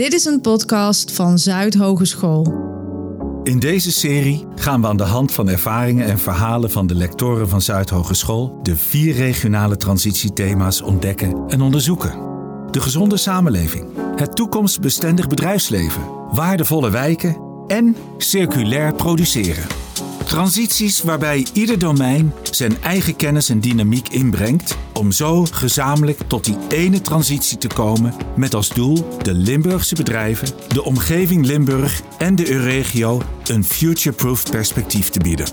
Dit is een podcast van Zuid Hogeschool. In deze serie gaan we aan de hand van ervaringen en verhalen van de lectoren van Zuid Hogeschool de vier regionale transitiethema's ontdekken en onderzoeken. De gezonde samenleving, het toekomstbestendig bedrijfsleven, waardevolle wijken en circulair produceren. Transities waarbij ieder domein zijn eigen kennis en dynamiek inbrengt om zo gezamenlijk tot die ene transitie te komen met als doel de Limburgse bedrijven, de omgeving Limburg en de Euregio een future-proof perspectief te bieden.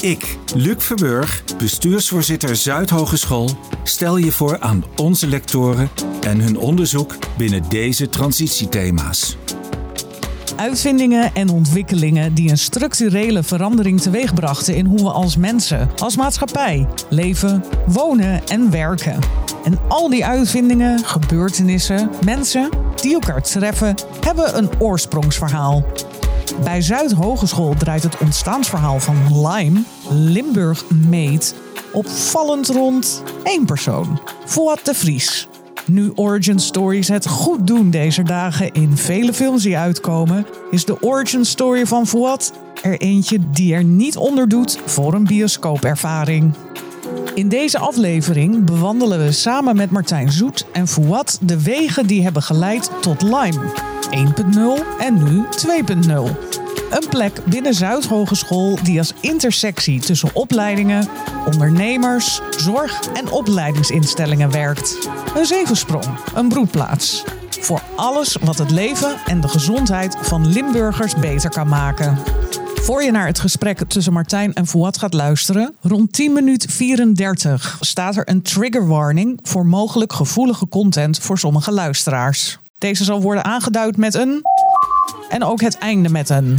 Ik, Luc Verburg, bestuursvoorzitter Zuidhogeschool, stel je voor aan onze lectoren en hun onderzoek binnen deze transitiethema's. Uitvindingen en ontwikkelingen die een structurele verandering teweegbrachten in hoe we als mensen, als maatschappij, leven, wonen en werken. En al die uitvindingen, gebeurtenissen, mensen die elkaar treffen, hebben een oorsprongsverhaal. Bij Zuidhogeschool draait het ontstaansverhaal van Lime, Limburg Meet, opvallend rond één persoon, Fouad de Vries. Nu origin stories het goed doen deze dagen in vele films die uitkomen, is de origin story van Fouad er eentje die er niet onder doet voor een bioscoopervaring. In deze aflevering bewandelen we samen met Martijn Zoet en Fouad de wegen die hebben geleid tot Lime 1.0 en nu 2.0. Een plek binnen Zuidhogeschool die als intersectie tussen opleidingen, ondernemers, zorg en opleidingsinstellingen werkt. Een zevensprong, een broedplaats. Voor alles wat het leven en de gezondheid van Limburgers beter kan maken. Voor je naar het gesprek tussen Martijn en Fouad gaat luisteren, rond 10 minuut 34 staat er een trigger warning voor mogelijk gevoelige content voor sommige luisteraars. Deze zal worden aangeduid met een en ook het einde met een.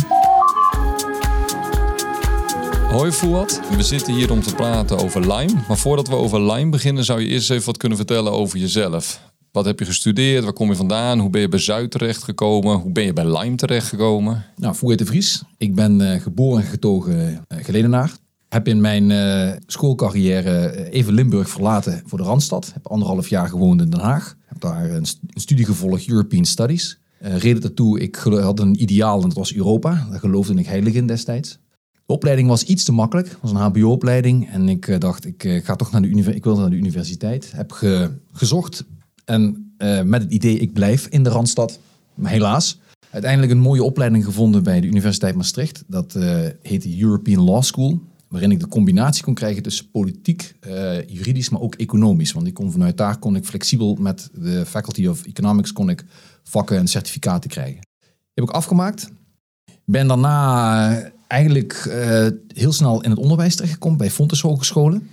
Hoi Fouad, we zitten hier om te praten over Lime. Maar voordat we over Lime beginnen, zou je eerst even wat kunnen vertellen over jezelf. Wat heb je gestudeerd? Waar kom je vandaan? Hoe ben je bij Zuid terechtgekomen? Hoe ben je bij Lime terechtgekomen? Nou, Fouad de Vries. Ik ben uh, geboren en getogen uh, geledenaar. Heb in mijn uh, schoolcarrière even Limburg verlaten voor de Randstad. Heb anderhalf jaar gewoond in Den Haag. Heb daar een, een studie gevolgd, European Studies. Reden daartoe, ik had een ideaal en dat was Europa. Daar geloofde ik heilig in destijds. De opleiding was iets te makkelijk. Het was een HBO-opleiding. En ik uh, dacht, ik uh, ga toch naar de, ik wil naar de universiteit. Heb ge gezocht en uh, met het idee, ik blijf in de Randstad. Maar helaas, uiteindelijk een mooie opleiding gevonden bij de Universiteit Maastricht. Dat heette European Law School. Waarin ik de combinatie kon krijgen tussen politiek, juridisch, maar ook economisch. Want ik kon vanuit daar kon ik flexibel met de Faculty of Economics kon ik vakken en certificaten krijgen. Heb ik afgemaakt. Ben daarna eigenlijk uh, heel snel in het onderwijs terechtgekomen bij Fontes Hogescholen.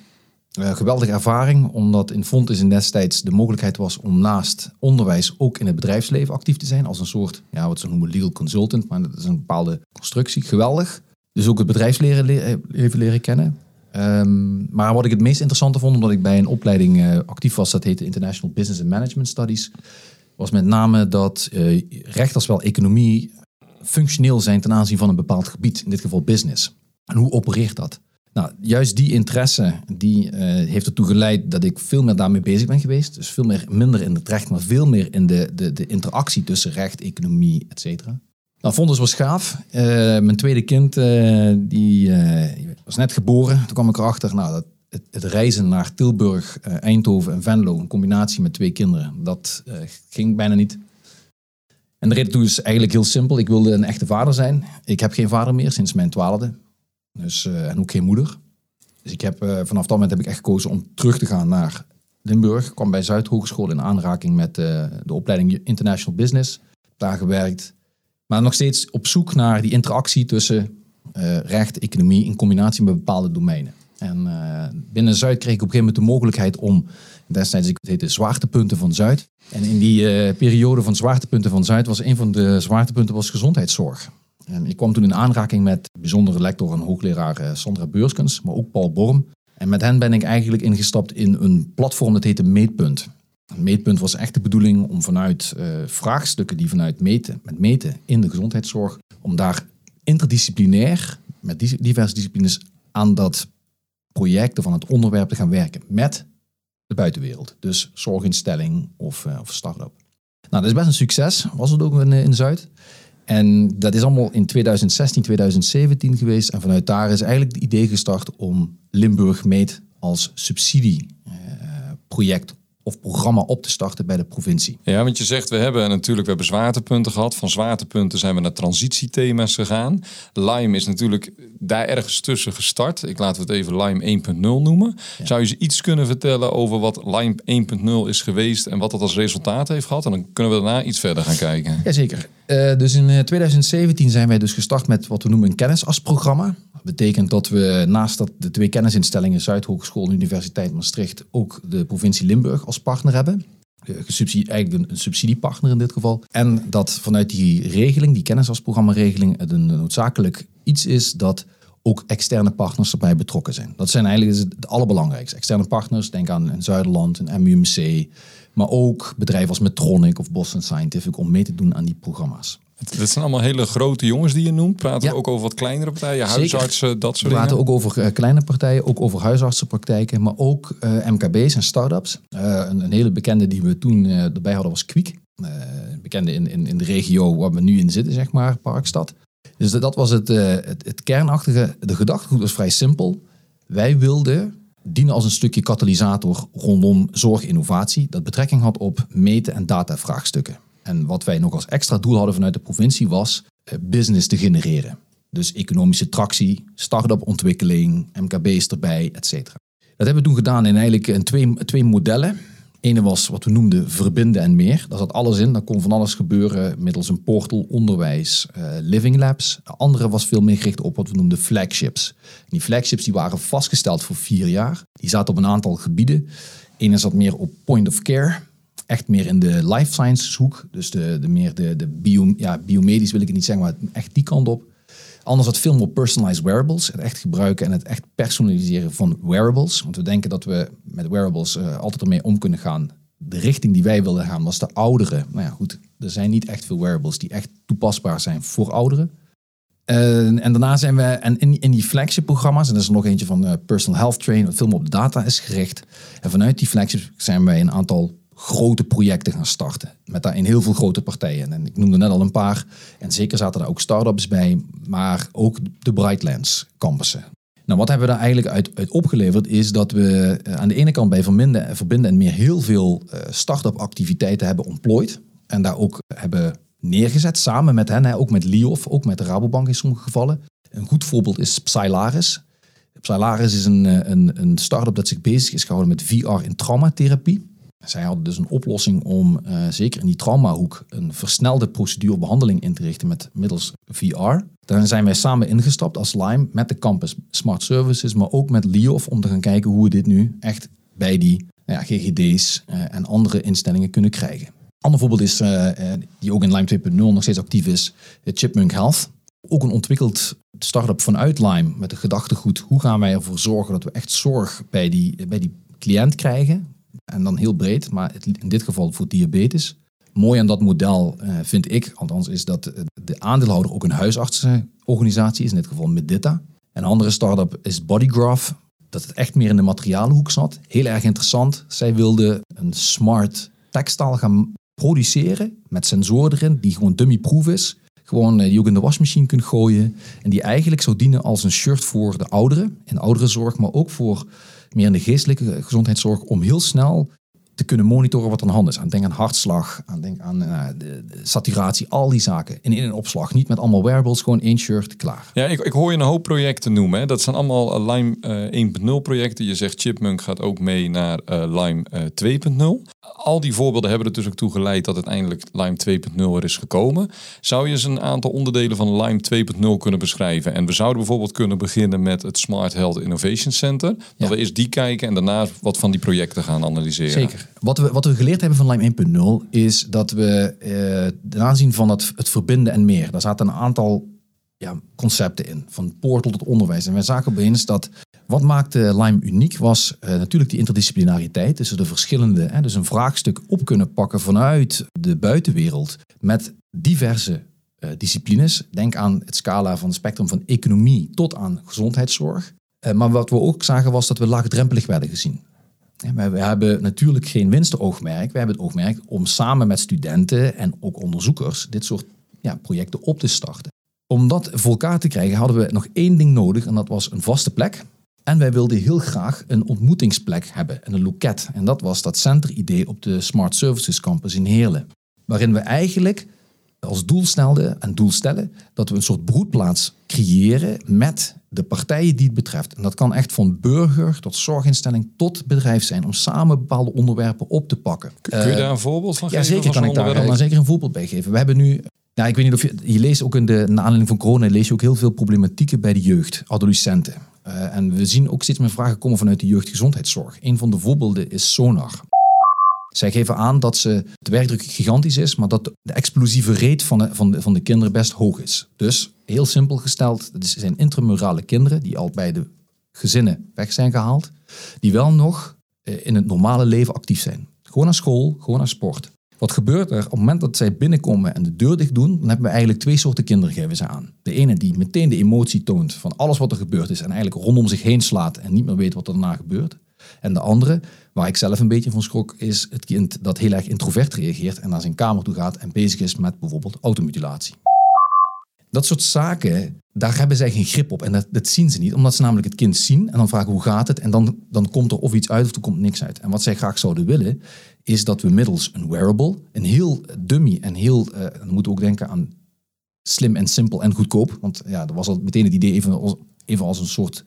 Uh, geweldige ervaring, omdat in Fontes in destijds de mogelijkheid was om naast onderwijs ook in het bedrijfsleven actief te zijn. Als een soort, ja, wat ze noemen legal consultant, maar dat is een bepaalde constructie. Geweldig. Dus ook het bedrijfsleven le leren kennen. Um, maar wat ik het meest interessante vond, omdat ik bij een opleiding uh, actief was, dat heette International Business and Management Studies, was met name dat recht als wel economie functioneel zijn ten aanzien van een bepaald gebied, in dit geval business. En hoe opereert dat? Nou, juist die interesse die, uh, heeft ertoe geleid dat ik veel meer daarmee bezig ben geweest. Dus veel meer, minder in het recht, maar veel meer in de, de, de interactie tussen recht, economie, et cetera. Nou, Fondes was gaaf. Uh, mijn tweede kind uh, die, was net geboren. Toen kwam ik erachter, nou, dat het, het reizen naar Tilburg, Eindhoven en Venlo, een combinatie met twee kinderen, dat ging bijna niet. En de reden toe is eigenlijk heel simpel. Ik wilde een echte vader zijn. Ik heb geen vader meer sinds mijn twaalfde. Dus, en ook geen moeder. Dus ik heb, vanaf dat moment heb ik echt gekozen om terug te gaan naar Limburg. Ik kwam bij Zuid Hogeschool in aanraking met de opleiding International Business. Daar gewerkt. Maar nog steeds op zoek naar die interactie tussen recht, economie in combinatie met bepaalde domeinen. En binnen Zuid kreeg ik op een gegeven moment de mogelijkheid om Destijds, ik heette Zwaartepunten van Zuid. En in die uh, periode van Zwaartepunten van Zuid was een van de zwaartepunten was gezondheidszorg. En ik kwam toen in aanraking met bijzondere lector en hoogleraar uh, Sandra Beurskens, maar ook Paul Borm. En met hen ben ik eigenlijk ingestapt in een platform dat heette Meetpunt. Meetpunt was echt de bedoeling om vanuit uh, vraagstukken die vanuit meten, met meten in de gezondheidszorg, om daar interdisciplinair, met diverse disciplines, aan dat project of aan het onderwerp te gaan werken. Met de buitenwereld. Dus zorginstelling of, uh, of start-up. Nou, dat is best een succes, was het ook in, in Zuid. En dat is allemaal in 2016, 2017 geweest. En vanuit daar is eigenlijk het idee gestart om Limburg Meet als subsidieproject of programma op te starten bij de provincie. Ja, want je zegt we hebben natuurlijk we hebben zwaartepunten gehad. Van zwaartepunten zijn we naar transitiethema's gegaan. Lime is natuurlijk daar ergens tussen gestart. Ik laat het even Lime 1.0 noemen. Zou je ze iets kunnen vertellen over wat Lime 1.0 is geweest en wat dat als resultaat heeft gehad? En dan kunnen we daarna iets verder gaan kijken. Jazeker. Uh, dus in 2017 zijn wij dus gestart met wat we noemen een kennisasprogramma. Dat betekent dat we naast dat de twee kennisinstellingen Zuidhogeschool en Universiteit Maastricht ook de provincie Limburg als partner hebben. Gesubsidie, eigenlijk een, subsidiepartner in dit geval. En dat vanuit die regeling, die kennisasprogramma-regeling, het een noodzakelijk iets is dat ook externe partners erbij betrokken zijn. Dat zijn eigenlijk het allerbelangrijkste. Externe partners, denk aan een Zuiderland, een MUMC, maar ook bedrijven als Medtronic of Boston Scientific om mee te doen aan die programma's. Dat zijn allemaal hele grote jongens die je noemt. Praten we ook over wat kleinere partijen, huisartsen, dat soort dingen? We praten ook over uh, kleine partijen, ook over huisartsenpraktijken, maar ook uh, eh, MKB's en start-ups. Uh, een, een, hele bekende die we toen erbij hadden was Kwiek. bekende in, in, in de regio waar we nu in zitten, zeg maar, Parkstad. Dus dat was het, het, het kernachtige. De gedachtegoed was vrij simpel. Wij wilden dienen als een stukje katalysator rondom zorginnovatie dat betrekking had op meten en datavraagstukken. En wat wij nog als extra doel hadden vanuit de provincie was eh, business te genereren. Dus economische tractie, start-up ontwikkeling, MKB's erbij, et cetera. Dat hebben we toen gedaan in eigenlijk in twee, twee modellen. Ene was wat we noemden verbinden en meer. Daar zat alles in. Daar kon van alles gebeuren middels een portal, onderwijs, uh, living labs. De andere was veel meer gericht op wat we noemden flagships. die flagships die waren vastgesteld voor vier jaar. Die zaten op een aantal gebieden. Ene zat meer op point of care echt meer in de life sciences hoek. Dus de, de meer de, de bio, ja, biomedisch wil ik het niet zeggen, maar echt die kant op. Anders wat veel meer personalized wearables. Het echt gebruiken en het echt personaliseren van wearables. Want we denken dat we met wearables uh, altijd ermee om kunnen gaan. De richting die wij wilden gaan was de ouderen. Nou ja, goed, er zijn niet echt veel wearables die echt toepasbaar zijn voor ouderen. Uh, en daarna zijn we, en in, in die flagship programma's, en er is er nog eentje van uh, Personal Health Train, wat veel meer op data is gericht. En vanuit die flagship zijn wij een aantal grote projecten gaan starten. Met daarin heel veel grote partijen. En ik noemde net al een paar. En zeker zaten er ook start-ups bij, maar ook de Brightlands campussen. Nou, wat hebben we daar eigenlijk uit, opgeleverd is dat we eh, aan de ene kant bij Verbinden, Verbinden en meer heel veel uh, start-up activiteiten hebben ontplooid. En daar ook hebben neergezet samen met hen, ook met Liof, ook met de Rabobank in sommige gevallen. Een goed voorbeeld is Psylaris. Psylaris is een, eh, een, een start-up dat zich bezig is gehouden met VR in traumatherapie. Zij hadden dus een oplossing om uh, zeker in die traumahoek een versnelde procedure behandeling in te richten met middels VR. Daar zijn wij samen ingestapt als Lime met de campus Smart Services, maar ook met LIOF om te gaan kijken hoe we dit nu echt bij die nou ja, GGD's eh, en andere instellingen kunnen krijgen. Een ander voorbeeld is, uh, die ook in Lime 2.0 nog steeds actief is, Chipmunk Health. Ook een ontwikkeld start-up vanuit Lime met de gedachtegoed, hoe gaan wij ervoor zorgen dat we echt zorg bij die, bij die cliënt krijgen, en dan heel breed, maar in dit geval voor diabetes. Mooi aan dat model uh, vind ik, althans, is dat de aandeelhouder ook een huisartsenorganisatie is, in dit geval Medita. Een andere start-up is Bodygraph, dat het echt meer in de materialenhoek zat. Heel erg interessant. Zij wilden een smart textiel gaan produceren met sensoren erin, die gewoon dummy-proof is. Gewoon eh, ook in de wasmachine kunt gooien. En die eigenlijk zou dienen als een shirt voor de ouderen, in ouderenzorg, maar ook voor meer in de geestelijke gezondheidszorg, om heel snel te kunnen monitoren wat er aan de hand is. Aan denk aan hartslag, aan denk aan uh, de, de, saturatie, al die zaken. En in een opslag, niet met allemaal wearables, gewoon één shirt, klaar. Ja, ik, ik hoor je een hoop projecten noemen. Hè. Dat zijn allemaal uh, Lime uh, eh, 1.0 projecten. Je zegt Chipmunk gaat ook mee naar Lime 2.0 al die voorbeelden hebben er dus ook toe geleid dat uiteindelijk Lime 2.0 er is gekomen. Zou je eens een aantal onderdelen van Lime 2.0 kunnen beschrijven? En we zouden bijvoorbeeld kunnen beginnen met het Smart Health Innovation Center. Dat we eerst die kijken en daarna wat van die projecten gaan analyseren. Zeker. Wat we, wat we geleerd hebben van Lime 1.0 is dat we eh, ten aanzien van het, het verbinden en meer, daar zaten een aantal ja, concepten in. Van portal tot onderwijs. En wij zagen opeens dat wat maakte Lime uniek was uh, natuurlijk die interdisciplinariteit. Dus de verschillende, dus een vraagstuk op kunnen pakken vanuit de buitenwereld met diverse uh, disciplines. Denk aan het scala van het spectrum van economie tot aan gezondheidszorg. Uh, maar wat we ook zagen was dat we laagdrempelig werden gezien. We hebben natuurlijk geen winstoogmerk. We hebben het oogmerk om samen met studenten en ook onderzoekers dit soort ja, projecten op te starten. Om dat voor elkaar te krijgen hadden we nog één ding nodig en dat was een vaste plek. En wij wilden heel graag een ontmoetingsplek hebben en een loket. En dat was dat centeridee op de Smart Services Campus in Heerlen. Waarin we eigenlijk als doel en doel stellen dat we een soort broedplaats creëren met de partijen die het betreft. En dat kan echt van burger tot zorginstelling tot bedrijf zijn om samen bepaalde onderwerpen op te pakken. Kun je daar een voorbeeld van Ja, geven? zeker van kan ik daar dan zeker een voorbeeld bij geven. We hebben nu, nou, ik weet niet of je, je leest ook in de, na aanleiding van corona, lees je ook heel veel problematieken bij de jeugd, adolescenten. Eh, en we zien ook steeds meer vragen komen vanuit de jeugdgezondheidszorg. Een van de voorbeelden is Sonar. Zij geven aan dat ze, de werkdruk gigantisch is, maar dat de explosieve rate van de, van de, van de kinderen best hoog is. Dus heel simpel gesteld, het zijn intramurale kinderen die al bij de gezinnen weg zijn gehaald, die wel nog eh, in het normale leven actief zijn. Gewoon naar school, gewoon naar sport. Wat gebeurt er op het moment dat zij binnenkomen en de deur dicht doen, dan hebben we eigenlijk twee soorten kinderen geven ze aan. De ene die meteen de emotie toont van alles wat er gebeurd is en eigenlijk rondom zich heen slaat en niet meer weet wat er daarna gebeurt. En de andere, waar ik zelf een beetje van schrok, is het kind dat heel erg introvert reageert en naar zijn kamer toe gaat en bezig is met bijvoorbeeld automutilatie. Dat soort zaken, daar hebben zij geen grip op. En dat, dat zien ze niet, omdat ze namelijk het kind zien en dan vragen hoe gaat het. En dan, dan komt er of iets uit of er komt niks uit. En wat zij graag zouden willen, is dat we middels een wearable, een heel dummy en heel, eh, dan moeten we ook denken aan slim en simpel en goedkoop. Want ja, er was al meteen het idee even als, even als een soort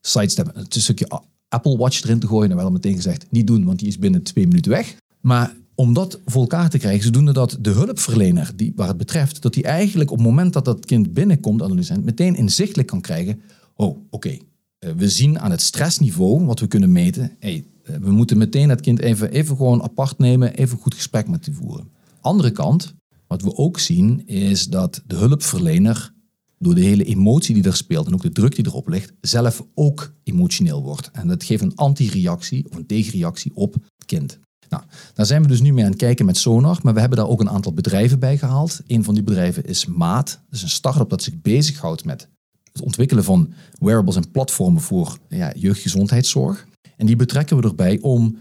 sidestep, een stukje Apple Watch erin te gooien. En we hadden meteen gezegd, niet doen, want die is binnen twee minuten weg. Maar om dat voor elkaar te krijgen, zodoende dat de hulpverlener die, waar het betreft, dat hij eigenlijk op het moment dat dat kind binnenkomt, adolescent, meteen inzichtelijk kan krijgen, oh, oké, eh, we zien aan het stressniveau wat we kunnen meten, hey, eh, we moeten meteen het kind even, even gewoon apart nemen, even goed gesprek met die voeren. Andere kant, wat we ook zien, is dat de hulpverlener door de hele emotie die er speelt en ook de druk die erop ligt, zelf ook emotioneel wordt. En dat geeft een antireactie of een tegenreactie op het kind. Nou, daar zijn we dus nu mee aan het kijken met Sonar, maar we hebben daar ook een aantal bedrijven bij gehaald. Een van die bedrijven is Maat. Dat is een start-up dat zich bezighoudt met het ontwikkelen van wearables en platformen voor ja, jeugdgezondheidszorg. En die betrekken we erbij om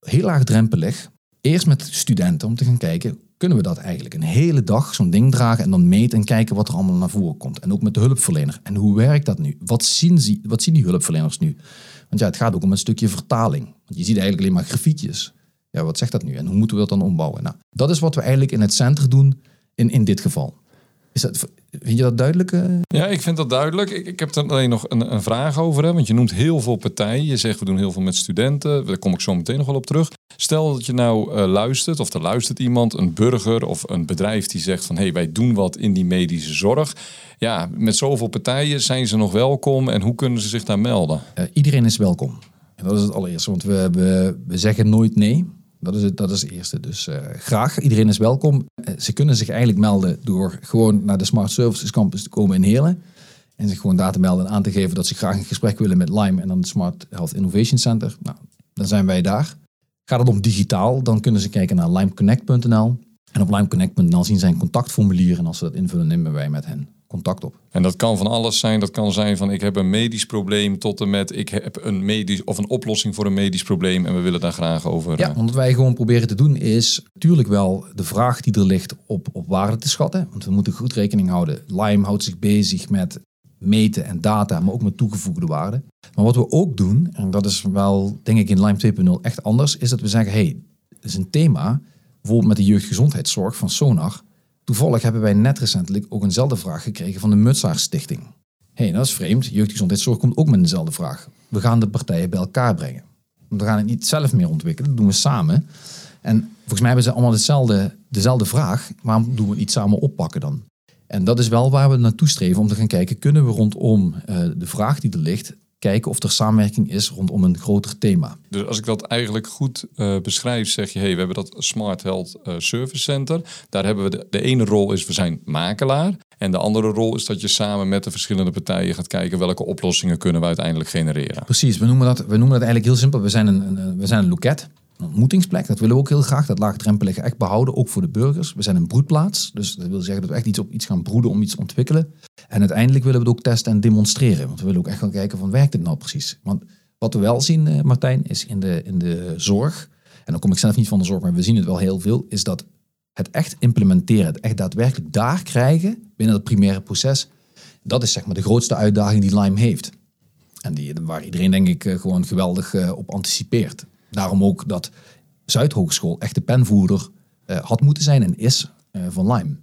heel laagdrempelig, eerst met studenten om te gaan kijken, kunnen we dat eigenlijk een hele dag zo'n ding dragen en dan meten en kijken wat er allemaal naar voren komt. En ook met de hulpverlener. En hoe werkt dat nu? Wat zien, ze, wat zien die hulpverleners nu? Want ja, het gaat ook om een stukje vertaling. Want je ziet eigenlijk alleen maar grafiekjes. Ja, wat zegt dat nu? En hoe moeten we dat dan ombouwen? Nou, dat is wat we eigenlijk in het centrum doen in, in dit geval. Is dat, vind je dat duidelijk? eh? Ja, ik vind dat duidelijk. Ik, ik heb er alleen nog een, een vraag over. Hè? Want je noemt heel veel partijen. Je zegt we doen heel veel met studenten. Daar kom ik zo meteen nog wel op terug. Stel dat je nou eh, luistert, of er luistert iemand, een burger of een bedrijf die zegt van hé, hey, wij doen wat in die medische zorg. Ja, met zoveel partijen zijn ze nog welkom en hoe kunnen ze zich daar melden? Eh, iedereen is welkom. En dat is het allereerste, want we, we, we zeggen nooit nee. Dat is het, dat is het eerste. Dus graag, iedereen is welkom. Eh, ze kunnen zich eigenlijk melden door gewoon naar de Smart Services Campus te komen in Heerlen. En zich gewoon daar te melden en aan te geven dat ze graag een gesprek willen met Lime en dan het Smart Health Innovation Center. Nou, dan zijn wij daar. Gaat het om digitaal, dan kunnen ze kijken naar limeconnect.nl. En op limeconnect.nl zien zij een contactformulier en als ze dat invullen, nemen wij met hen contact op. En dat kan van alles zijn. Dat kan zijn van ik heb een medisch probleem tot en met ik heb een medisch of een oplossing voor een medisch probleem en we willen daar graag over. Ja, eh, want wat wij gewoon proberen te doen is natuurlijk wel de vraag die er ligt op, op waarde te schatten. Want we moeten goed rekening houden. Lime houdt zich bezig met meten en data, maar ook met toegevoegde waarde. Maar wat we ook doen, en dat is wel denk ik in Lime 2.0 echt anders, is dat we zeggen, hey, het is een thema, bijvoorbeeld met de jeugdgezondheidszorg van Sonar. Toevallig hebben wij net recentelijk ook eenzelfde vraag gekregen van de Mutsaar Stichting. Hé, hey, dat is vreemd. Jeugdgezondheidszorg komt ook met dezelfde vraag. We gaan de partijen bij elkaar brengen. We gaan het niet zelf meer ontwikkelen, dat doen we samen. En volgens mij hebben ze allemaal hetzelfde, dezelfde vraag. Waarom doen we het niet samen oppakken dan? En dat is wel waar we naartoe streven om te gaan kijken, kunnen we rondom eh, de vraag die er ligt, kijken of er samenwerking is rondom een groter thema. Dus als ik dat eigenlijk goed eh, beschrijf, zeg je, hey, we hebben dat Smart Health eh, Service Center. Daar hebben we de, de ene rol is we zijn makelaar. En de andere rol is dat je samen met de verschillende partijen gaat kijken welke oplossingen kunnen we uiteindelijk genereren. Precies, we noemen dat, we noemen dat eigenlijk heel simpel. We zijn een, een, we zijn een loket, ontmoetingsplek. Dat willen we ook heel graag, dat laagdrempelige echt behouden, ook voor de burgers. We zijn een broedplaats, dus dat wil zeggen dat we echt iets op iets gaan broeden om iets te ontwikkelen. En uiteindelijk willen we het ook testen en demonstreren. Want we willen ook echt gaan kijken van, werkt dit nou precies? Want Wat we wel zien, eh, Martijn, is in de, in de zorg, en dan kom ik zelf niet van de zorg, maar we zien het wel heel veel, is dat het echt implementeren, het echt daadwerkelijk daar krijgen binnen het primaire proces, dat is zeg maar de grootste uitdaging die Lime heeft. En die, waar iedereen denk ik eh, gewoon geweldig eh, op anticipeert. Daarom ook dat Zuidhogeschool echt de penvoerder eh, had moeten zijn en is van Lime.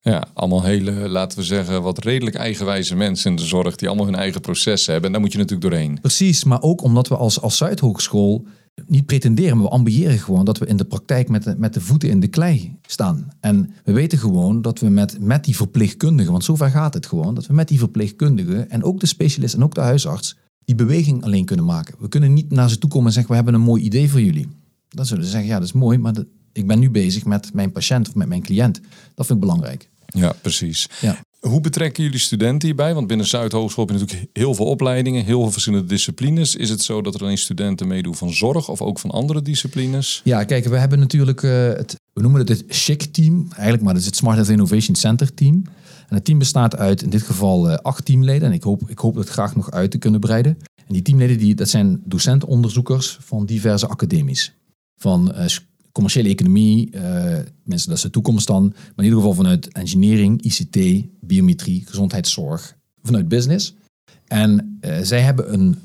Ja, allemaal hele, laten we zeggen, wat redelijk eigenwijze mensen in de zorg die allemaal hun eigen processen hebben. En daar moet je natuurlijk doorheen. Precies, maar ook omdat we als, als Zuidhogeschool niet pretenderen, maar we ambiëren gewoon dat we in de praktijk met de, met de voeten in de klei staan. En we weten gewoon dat we met, met die verpleegkundigen, want zover gaat het gewoon, dat we met die verpleegkundigen en ook de specialist en ook de huisarts die beweging alleen kunnen maken. We kunnen niet naar ze toe komen en zeggen, we hebben een mooi idee voor jullie. Dan zullen ze zeggen, ja dat is mooi, maar ik ben nu bezig met mijn patiënt of met mijn cliënt. Dat vind ik belangrijk. Ja, precies. Ja. Hoe betrekken jullie studenten hierbij? Want binnen Zuidhogeschool heb je natuurlijk heel veel opleidingen, heel veel verschillende disciplines. Is het zo dat er alleen studenten meedoen van zorg of ook van andere disciplines? Ja, kijk, we hebben natuurlijk uh, het, we noemen het het SHIC-team, eigenlijk, maar dat is het Smart Health Innovation Center team. En het team bestaat uit in dit geval uh, acht teamleden. En ik hoop, ik hoop het graag nog uit te kunnen breiden. En die teamleden, die, dat zijn docentenonderzoekers van diverse academies. Van uh, commerciële economie, uh, mensen dat is de toekomst dan. Maar in ieder geval vanuit engineering, ICT, biometrie, gezondheidszorg, vanuit business. En zij hebben een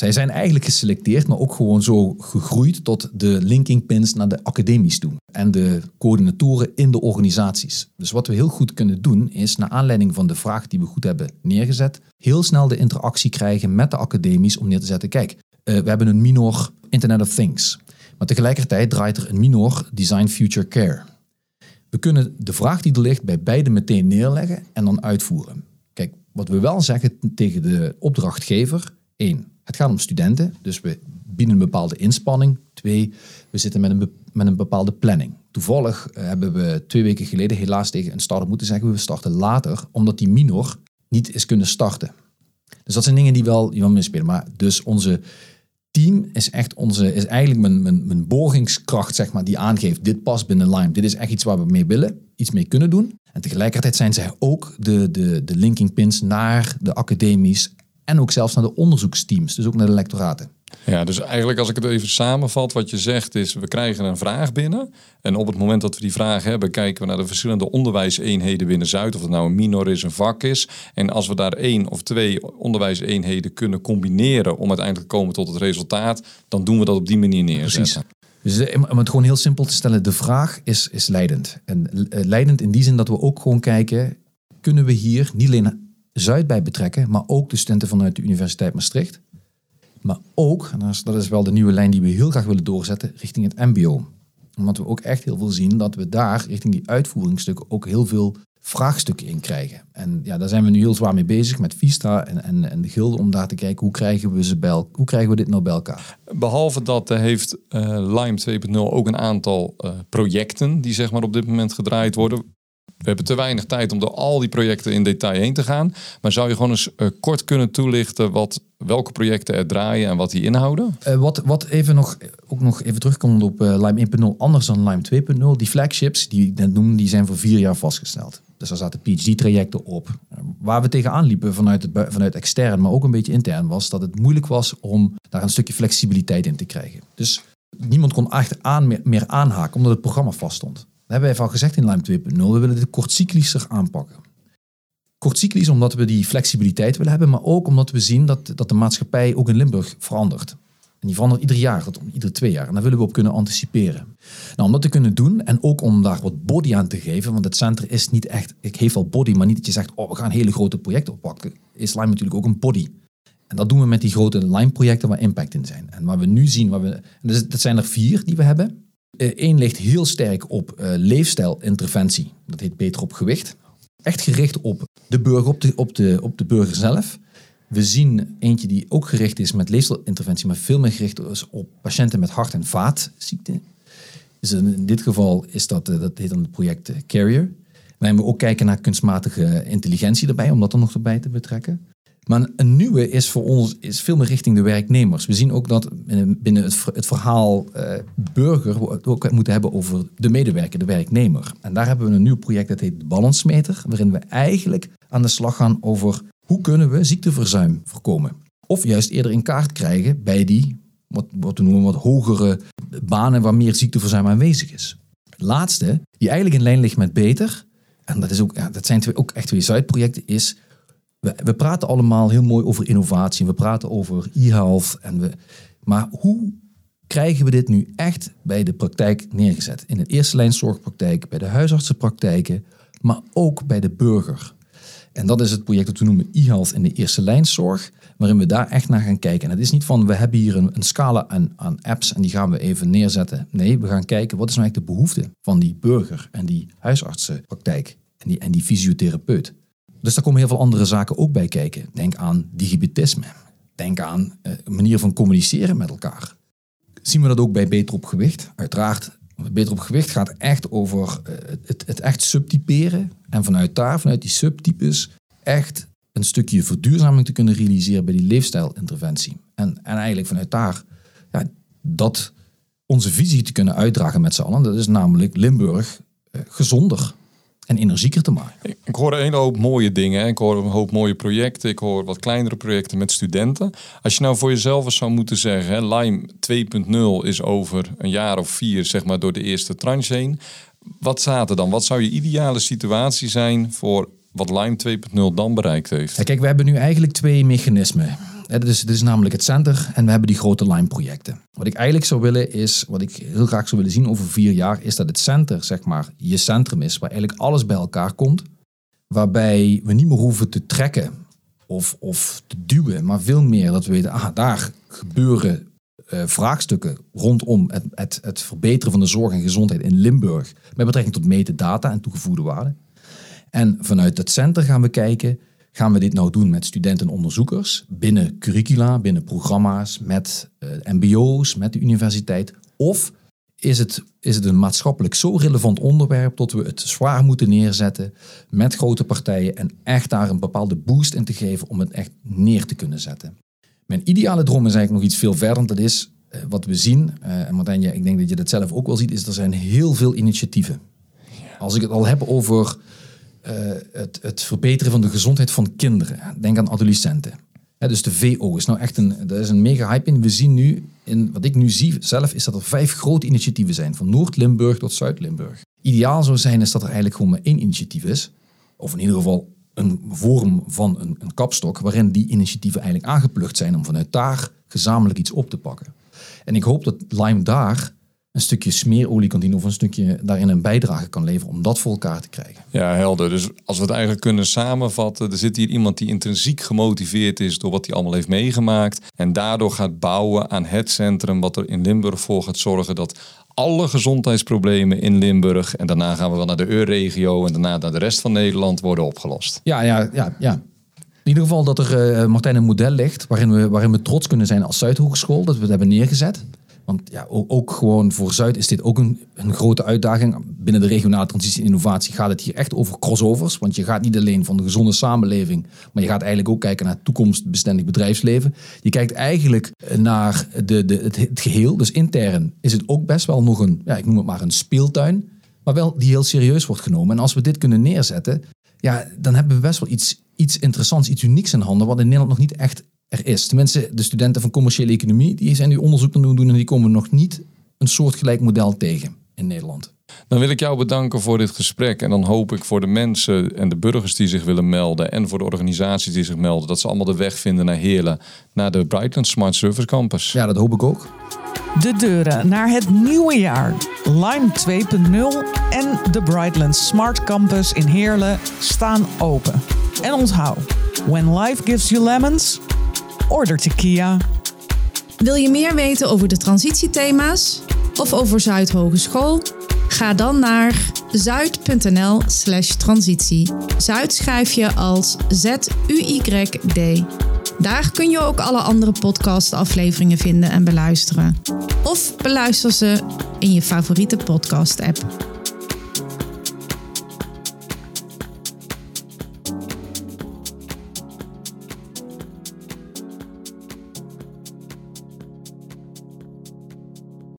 zij zijn eigenlijk geselecteerd, maar ook gewoon zo gegroeid tot de linking pins naar de academies toe. En de coördinatoren in de organisaties. Dus wat we heel goed kunnen doen, is naar aanleiding van de vraag die we goed hebben neergezet, heel snel de interactie krijgen met de academies om neer te zetten. Kijk, uh, we hebben een minor Internet of Things. Maar tegelijkertijd draait er een minor Design Future Care. We kunnen de vraag die er ligt bij beide meteen neerleggen en dan uitvoeren. Kijk, wat we wel zeggen tegen de opdrachtgever, één, het gaat om studenten, dus we bieden een bepaalde inspanning. Twee, we zitten met een, met een bepaalde planning. Toevallig eh, hebben we twee weken geleden helaas tegen een start moeten zeggen, we starten later, omdat die minor niet is kunnen starten. Dus dat zijn dingen die wel, die wel meespelen. Maar dus onze team is echt onze, is eigenlijk mijn, mijn, mijn borgingskracht, zeg maar, die aangeeft, dit past binnen Lime. Dit is echt iets waar we mee willen, iets mee kunnen doen. En tegelijkertijd zijn zij ook de, de, de linking pins naar de academies en ook zelfs naar de onderzoeksteams, dus ook naar de lectoraten. Ja, dus eigenlijk als ik het even samenvat, wat je zegt is, we krijgen een vraag binnen. En op het moment dat we die vraag hebben, kijken we naar de verschillende onderwijseenheden binnen Zuid. Of het nou een minor is, een vak is. En als we daar één of twee onderwijseenheden kunnen combineren om uiteindelijk te komen tot het resultaat, dan doen we dat op die manier neerzetten. Precies. Dus om het gewoon heel simpel te stellen, de vraag is, is leidend. En eh, leidend in die zin dat we ook gewoon kijken, kunnen we hier niet alleen Zuid bij betrekken, maar ook de studenten vanuit de Universiteit Maastricht. Maar ook, en dat is wel de nieuwe lijn die we heel graag willen doorzetten, richting het MBO. Omdat we ook echt heel veel zien dat we daar, richting die uitvoeringsstukken, ook heel veel vraagstukken in krijgen. En ja, daar zijn we nu heel zwaar mee bezig met Vista en, en, en de gilde om daar te kijken hoe krijgen we, ze bij, hoe krijgen we dit nou bij elkaar. Behalve dat uh, heeft uh, Lime 2.0 ook een aantal uh, projecten die zeg maar op dit moment gedraaid worden. We hebben te weinig tijd om door al die projecten in detail heen te gaan. Maar zou je gewoon eens uh, kort kunnen toelichten wat, welke projecten er draaien en wat die inhouden? Uh, wat, wat even nog, ook nog even terugkomt op Lime 1.0, anders dan Lime 2.0. Die flagships die ik net noemde, die zijn voor vier jaar vastgesteld. Dus daar zaten PhD-trajecten op. Waar we tegenaan liepen vanuit, vanuit extern, maar ook een beetje intern, was dat het moeilijk was om daar een stukje flexibiliteit in te krijgen. Dus niemand kon echt aan, meer, meer aanhaken, omdat het programma vaststond hebben wij van gezegd in Lime 2.0, we willen dit kortcyclischer aanpakken. Kortcyclisch omdat we die flexibiliteit willen hebben, maar ook omdat we zien dat, dat de maatschappij ook in Limburg verandert. En die verandert ieder jaar, iedere twee jaar. En daar willen we op kunnen anticiperen. Nou, om dat te kunnen doen en ook om daar wat body aan te geven, want het centrum is niet echt, ik geef wel body, maar niet dat je zegt, oh, we gaan hele grote projecten oppakken. Is Lime natuurlijk ook een body. En dat doen we met die grote Lime-projecten waar impact in zijn. En waar we nu zien, waar we, dat zijn er vier die we hebben. Eén ligt heel sterk op uh, leefstijlinterventie. Dat heet beter op gewicht. Echt gericht op de burger, op de, op de, burger zelf. We zien eentje die ook gericht is met leefstijlinterventie, maar veel meer gericht is op patiënten met hart- en vaatziekten. Dus in dit geval is dat, eh, dat heet dan het project eh, Carrier. Wij we ook kijken naar kunstmatige intelligentie erbij, om dat er nog erbij te betrekken. Maar een nieuwe is voor ons is veel meer richting de werknemers. We zien ook dat binnen het, verhaal uh, burger we ook moeten hebben over de medewerker, de werknemer. En daar hebben we een nieuw project dat heet de Balansmeter, waarin we eigenlijk aan de slag gaan over hoe kunnen we ziekteverzuim voorkomen. Of juist eerder in kaart krijgen bij die, wat, wat we noemen, wat hogere banen waar meer ziekteverzuim aanwezig is. Laatste, die eigenlijk in lijn ligt met beter, en dat, is ook, ja, dat zijn twee, ook echt twee Zuidprojecten, is we, praten allemaal heel mooi over innovatie. We praten over e-health. En we, maar hoe krijgen we dit nu echt bij de praktijk neergezet? In de eerste lijn zorgpraktijk, bij de huisartsenpraktijken, maar ook bij de burger. En dat is het project dat we noemen e-health in de eerste lijnzorg, waarin we daar echt naar gaan kijken. En het is niet van, we hebben hier een, een scala aan, aan, apps en die gaan we even neerzetten. Nee, we gaan kijken, wat is nou eigenlijk de behoefte van die burger en die huisartsenpraktijk en die, en die fysiotherapeut. Dus daar komen heel veel andere zaken ook bij kijken. Denk aan digibitisme. Denk aan uh, manier van communiceren met elkaar. Zien we dat ook bij Beter op Gewicht? Uiteraard, Beter op Gewicht gaat echt over uh, het, het echt subtyperen. En vanuit daar, vanuit die subtypes, echt een stukje verduurzaming te kunnen realiseren bij die leefstijlinterventie. En, en eigenlijk vanuit daar ja, dat onze visie te kunnen uitdragen met z'n allen. Dat is namelijk Limburg uh, gezonder en energieker te maken. Ik hoor een hoop mooie dingen. Ik hoor een hoop mooie projecten. Ik hoor wat kleinere projecten met studenten. Als je nou voor jezelf eens zou moeten zeggen, hè, Lime 2.0 is over een jaar of vier, zeg maar, door de eerste tranche heen. Wat staat er dan? Wat zou je ideale situatie zijn voor wat Lime 2.0 dan bereikt heeft? Ja, kijk, we hebben nu eigenlijk twee mechanismen. Dit is, dit is namelijk het center en we hebben die grote Lime-projecten. Wat ik eigenlijk zou willen is, wat ik heel graag zou willen zien over vier jaar, is dat het center, zeg maar, je centrum is, waar eigenlijk alles bij elkaar komt. Waarbij we niet meer hoeven te trekken of, of te duwen, maar veel meer dat we weten, ah, daar gebeuren uh, vraagstukken rondom het, het, het verbeteren van de zorg en gezondheid in Limburg met betrekking tot metadata en toegevoegde waarde. En vanuit het center gaan we kijken, Gaan we dit nou doen met studenten en onderzoekers binnen curricula, binnen programma's, met uh, MBO's, met de universiteit? Of is het, is het een maatschappelijk zo relevant onderwerp dat we het zwaar moeten neerzetten met grote partijen en echt daar een bepaalde boost in te geven om het echt neer te kunnen zetten? Mijn ideale droom is eigenlijk nog iets veel verder. Dat is uh, wat we zien, uh, en Martijn, ik denk dat je dat zelf ook wel ziet, is er zijn heel veel initiatieven. Als ik het al heb over uh, het, het, verbeteren van de gezondheid van kinderen. Denk aan adolescenten. dus de VO is nou echt een, dat is een mega hype in. We zien nu, in, wat ik nu zie zelf, is dat er vijf grote initiatieven zijn. Van Noord-Limburg tot Zuid-Limburg. Ideaal zou zijn is dat er eigenlijk gewoon maar één initiatief is. Of in ieder geval een vorm van een, een kapstok waarin die initiatieven eigenlijk aangeplucht zijn om vanuit daar gezamenlijk iets op te pakken. En ik hoop dat Lime daar een stukje smeerolie kan dienen of een stukje daarin een bijdrage kan leveren om dat voor elkaar te krijgen. Ja, helder. Dus als we het eigenlijk kunnen samenvatten, er zit hier iemand die intrinsiek gemotiveerd is door wat hij allemaal heeft meegemaakt en daardoor gaat bouwen aan het centrum wat er in Limburg voor gaat zorgen dat alle gezondheidsproblemen in Limburg en daarna gaan we wel naar de EU-regio en daarna naar de rest van Nederland worden opgelost. Ja, ja, ja, ja. In ieder geval dat er, uh, Martijn, een model ligt waarin we, waarin we trots kunnen zijn als Zuidhogeschool, dat we het hebben neergezet. Want ja, ook, gewoon voor Zuid is dit ook een, een grote uitdaging. Binnen de regionale transitie en innovatie gaat het hier echt over crossovers. Want je gaat niet alleen van de gezonde samenleving, maar je gaat eigenlijk ook kijken naar toekomstbestendig bedrijfsleven. Je kijkt eigenlijk naar de, de, het, het geheel. Dus intern is het ook best wel nog een, ja, ik noem het maar een speeltuin. Maar wel die heel serieus wordt genomen. En als we dit kunnen neerzetten, ja, dan hebben we best wel iets, iets interessants, iets unieks in handen, wat in Nederland nog niet echt er is. Tenminste, de studenten van commerciële economie die zijn nu onderzoek aan het doen en die komen nog niet een soortgelijk model tegen in Nederland. Dan wil ik jou bedanken voor dit gesprek. En dan hoop ik voor de mensen en de burgers die zich willen melden. En voor de organisaties die zich melden. Dat ze allemaal de weg vinden naar Heerlen. Naar de Brightland Smart Service Campus. Ja, dat hoop ik ook. De deuren naar het nieuwe jaar. Lime 2.0 en de Brightland Smart Campus in Heerlen staan open. En onthoud, when life gives you lemons, order tequila. Wil je meer weten over de transitiethema's of over Zuid Hogeschool? Ga dan naar zuid.nl/slash transitie. Zuid schrijf je als Z-U-Y-D. Daar kun je ook alle andere podcastafleveringen vinden en beluisteren. Of beluister ze in je favoriete podcast-app.